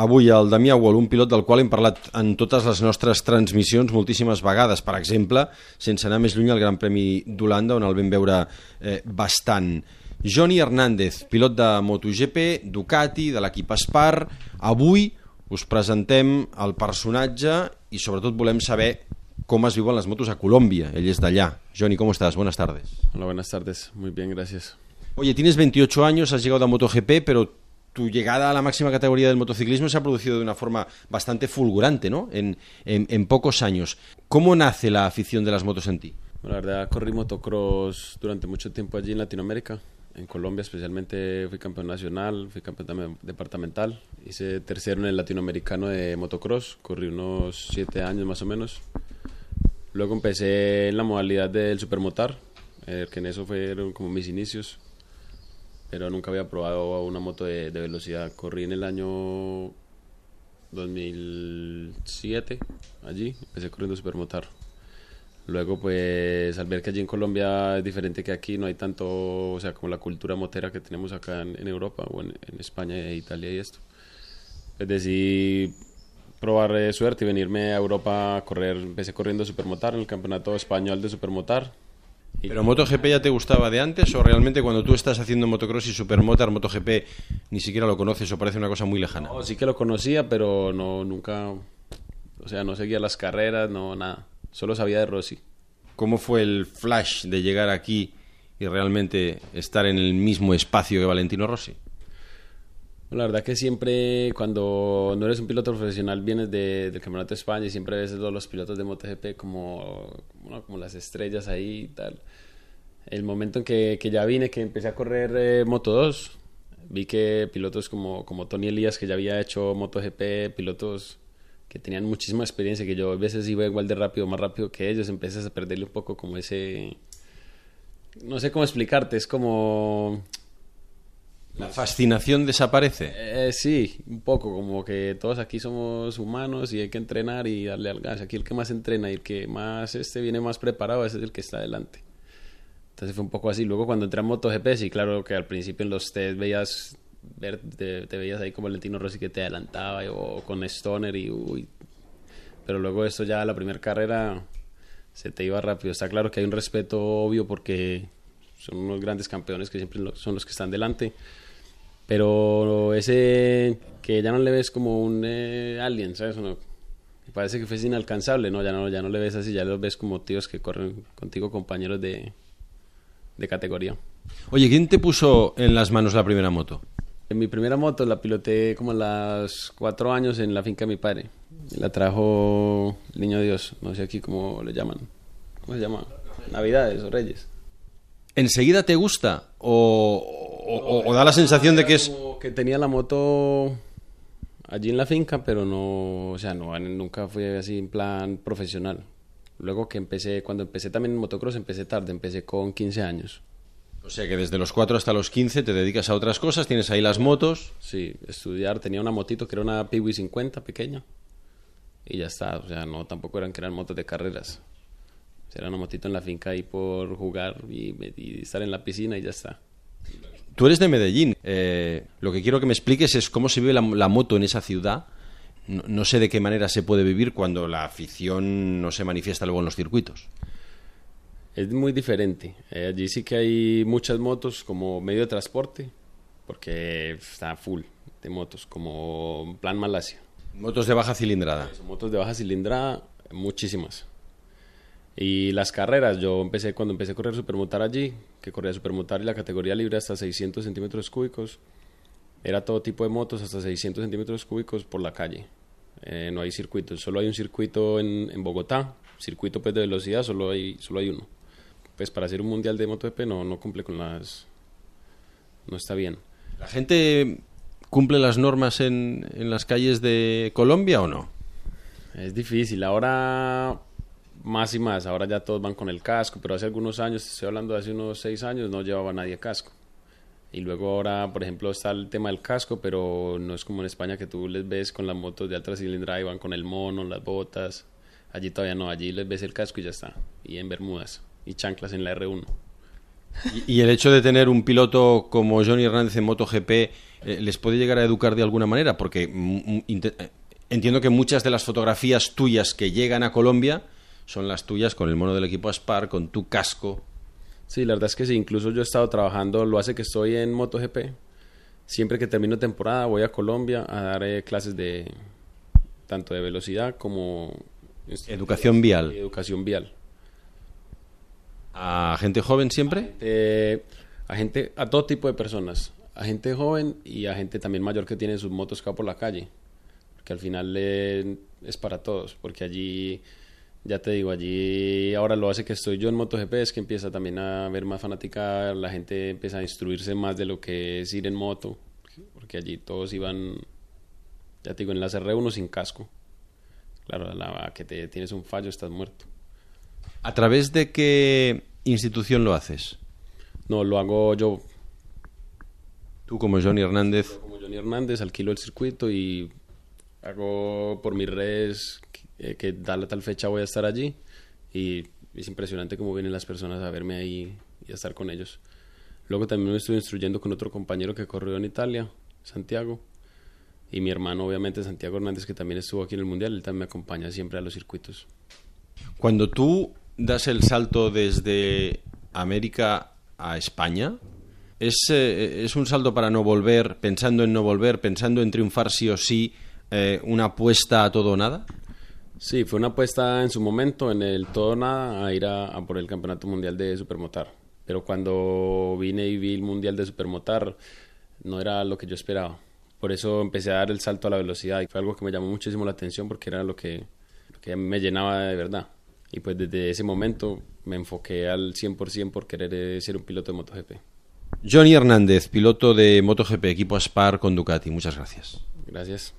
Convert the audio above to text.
avui el Damià Wall, un pilot del qual hem parlat en totes les nostres transmissions moltíssimes vegades. Per exemple, sense anar més lluny al Gran Premi d'Holanda, on el vam veure eh, bastant. Johnny Hernández, pilot de MotoGP, Ducati, de l'equip Spar. Avui us presentem el personatge i sobretot volem saber cómo es viven las motos a Colombia. Él es de allá. Johnny, ¿cómo estás? Buenas tardes. Hola, buenas tardes. Muy bien, gracias. Oye, tienes 28 años, has llegado a MotoGP, pero tu llegada a la máxima categoría del motociclismo se ha producido de una forma bastante fulgurante, ¿no? En, en, pocos años. ¿Cómo nace la afición de las motos en ti? la verdad, corrí motocross durante mucho tiempo allí en Latinoamérica. En Colombia especialmente fui campeón nacional, fui campeón departamental. Hice tercero en el latinoamericano de motocross, corrí unos siete años más o menos. Luego empecé en la modalidad del supermotar, eh, que en eso fueron como mis inicios pero nunca había probado una moto de, velocidad. Corrí en el año 2007, allí, empecé corriendo supermotar. Luego, pues, al ver que allí en Colombia es diferente que aquí, no hay tanto, o sea, como la cultura motera que tenemos acá en, Europa o en, España e Italia y esto. Pues decidí probar eh, suerte y venirme a Europa a correr. Empecé corriendo supermotar en el campeonato español de supermotar ¿Pero MotoGP ya te gustaba de antes o realmente cuando tú estás haciendo motocross y supermotor, MotoGP ni siquiera lo conoces o parece una cosa muy lejana? No, sí que lo conocía, pero no nunca, o sea, no seguía las carreras, no nada, solo sabía de Rossi. ¿Cómo fue el flash de llegar aquí y realmente estar en el mismo espacio que Valentino Rossi? La verdad que siempre cuando no eres un piloto profesional vienes del Campeonato de España y siempre ves a todos los pilotos de MotoGP como, como las estrellas ahí y tal. El momento en que, que ya vine, que empecé a correr eh, Moto 2, vi que pilotos como, como Tony Elías, que ya había hecho MotoGP, pilotos que tenían muchísima experiencia, que yo a veces iba igual de rápido, más rápido que ellos, empecé a perderle un poco como ese... No sé cómo explicarte, es como ¿La fascinación desaparece? Eh, sí, un poco, como que todos aquí somos humanos y hay que entrenar y darle al gas. Aquí el que más entrena y el que más este viene más preparado es el que está adelante. Entonces fue un poco así. Luego cuando entré a MotoGP, sí, claro que al principio en los test veías, te, veías ahí como Valentino Rossi que te adelantaba o con Stoner y uy. Pero luego esto ya la primera carrera se te iba rápido. Está claro que hay un respeto obvio porque son unos grandes campeones que siempre son los que están delante pero ese que ya no le ves como un eh, alien, ¿sabes? me parece que fue inalcanzable, ¿no? Ya, ¿no? ya no le ves así, ya los ves como tíos que corren contigo, compañeros de, de categoría. Oye, ¿quién te puso en las manos la primera moto? En mi primera moto la piloté como a los cuatro años en la finca de mi padre. La trajo el niño Dios, no sé aquí cómo le llaman. ¿Cómo se llama? Navidades o Reyes. ¿Enseguida te gusta? ¿O, o, da la sensación de que es... que tenía la moto allí en la finca, pero no, o sea, no, nunca fue así en plan profesional. Luego que empecé, cuando empecé también en motocross, empecé tarde, empecé con 15 años. O sea que desde los 4 hasta los 15 te dedicas a otras cosas, tienes ahí las motos. Sí, estudiar, tenía una motito que era una Piwi 50 pequeña. Y ya está, o sea, no, tampoco eran que eran motos de carreras. Era una motito en la finca ahí por jugar y, y estar en la piscina y ya está. Tú eres de Medellín. Eh, lo que quiero que me expliques es cómo se vive la, moto en esa ciudad. No, sé de qué manera se puede vivir cuando la afición no se manifiesta luego en los circuitos. Es muy diferente. Eh, allí sí que hay muchas motos como medio de transporte, porque está full de motos, como plan Malasia. Motos de baja cilindrada. motos de baja cilindrada, muchísimas. Y las carreras, yo empecé cuando empecé a correr supermotar allí, que corría supermotar y la categoría libre hasta 600 centímetros cúbicos. Era todo tipo de motos hasta 600 centímetros cúbicos por la calle. Eh, no hay circuitos, solo hay un circuito en, en, Bogotá, circuito pues de velocidad, solo hay, solo hay uno. Pues para hacer un mundial de MotoGP no, no cumple con las... no está bien. ¿La gente cumple las normas en, en las calles de Colombia o no? Es difícil, ahora más y más. Ahora ya todos van con el casco, pero hace algunos años, estoy hablando de hace unos seis años, no llevaba nadie casco. Y luego ahora, por ejemplo, está el tema del casco, pero no es como en España que tú les ves con las motos de alta cilindrada y van con el mono, las botas. Allí todavía no, allí les ves el casco y ya está. Y en bermudas y chanclas en la R1. Y, el hecho de tener un piloto como Johnny Hernández en MotoGP eh, les puede llegar a educar de alguna manera, porque mm, mm, eh, entiendo que muchas de las fotografías tuyas que llegan a Colombia son las tuyas con el mono del equipo Aspar, con tu casco. Sí, la verdad es que sí. Incluso yo he estado trabajando, lo hace que estoy en MotoGP. Siempre que termino temporada voy a Colombia a dar eh, clases de tanto de velocidad como Educación vial. educación vial. ¿A gente joven siempre? A gente, a todo tipo de personas, a gente joven y a gente también mayor que tiene sus motos acá por la calle, porque al final eh, es para todos, porque allí, ya te digo, allí ahora lo hace que estoy yo en MotoGP, es que empieza también a haber más fanática, la gente empieza a instruirse más de lo que es ir en moto, porque allí todos iban, ya te digo, en la R1 sin casco. Claro, la que te tienes un fallo estás muerto. ¿A través de qué institución lo haces? No, lo hago yo Tú como Johnny Hernández. como Johnny Hernández, alquilo el circuito y hago por mis redes que, que tal tal fecha voy a estar allí y es impresionante cómo vienen las personas a verme ahí y a estar con ellos. Luego también me estuve instruyendo con otro compañero que corrió en Italia, Santiago, y mi hermano obviamente Santiago Hernández que también estuvo aquí en el Mundial, él también me acompaña siempre a los circuitos. Cuando tú das el salto desde América a España, ¿es, eh, es un salto para no volver, pensando en no volver, pensando en triunfar sí o sí, eh, una apuesta a todo o nada? Sí, fue una apuesta en su momento, en el todo nada, a ir a, a por el Campeonato Mundial de Supermotar. Pero cuando vine y vi el Mundial de Supermotar, no era lo que yo esperaba. Por eso empecé a dar el salto a la velocidad y fue algo que me llamó muchísimo la atención porque era lo que, lo que me llenaba de verdad. Y pues desde ese momento me enfoqué al 100% por querer eh, ser un piloto de MotoGP. Johnny Hernández, piloto de MotoGP, equipo Aspar con Ducati. Muchas gracias. Gracias.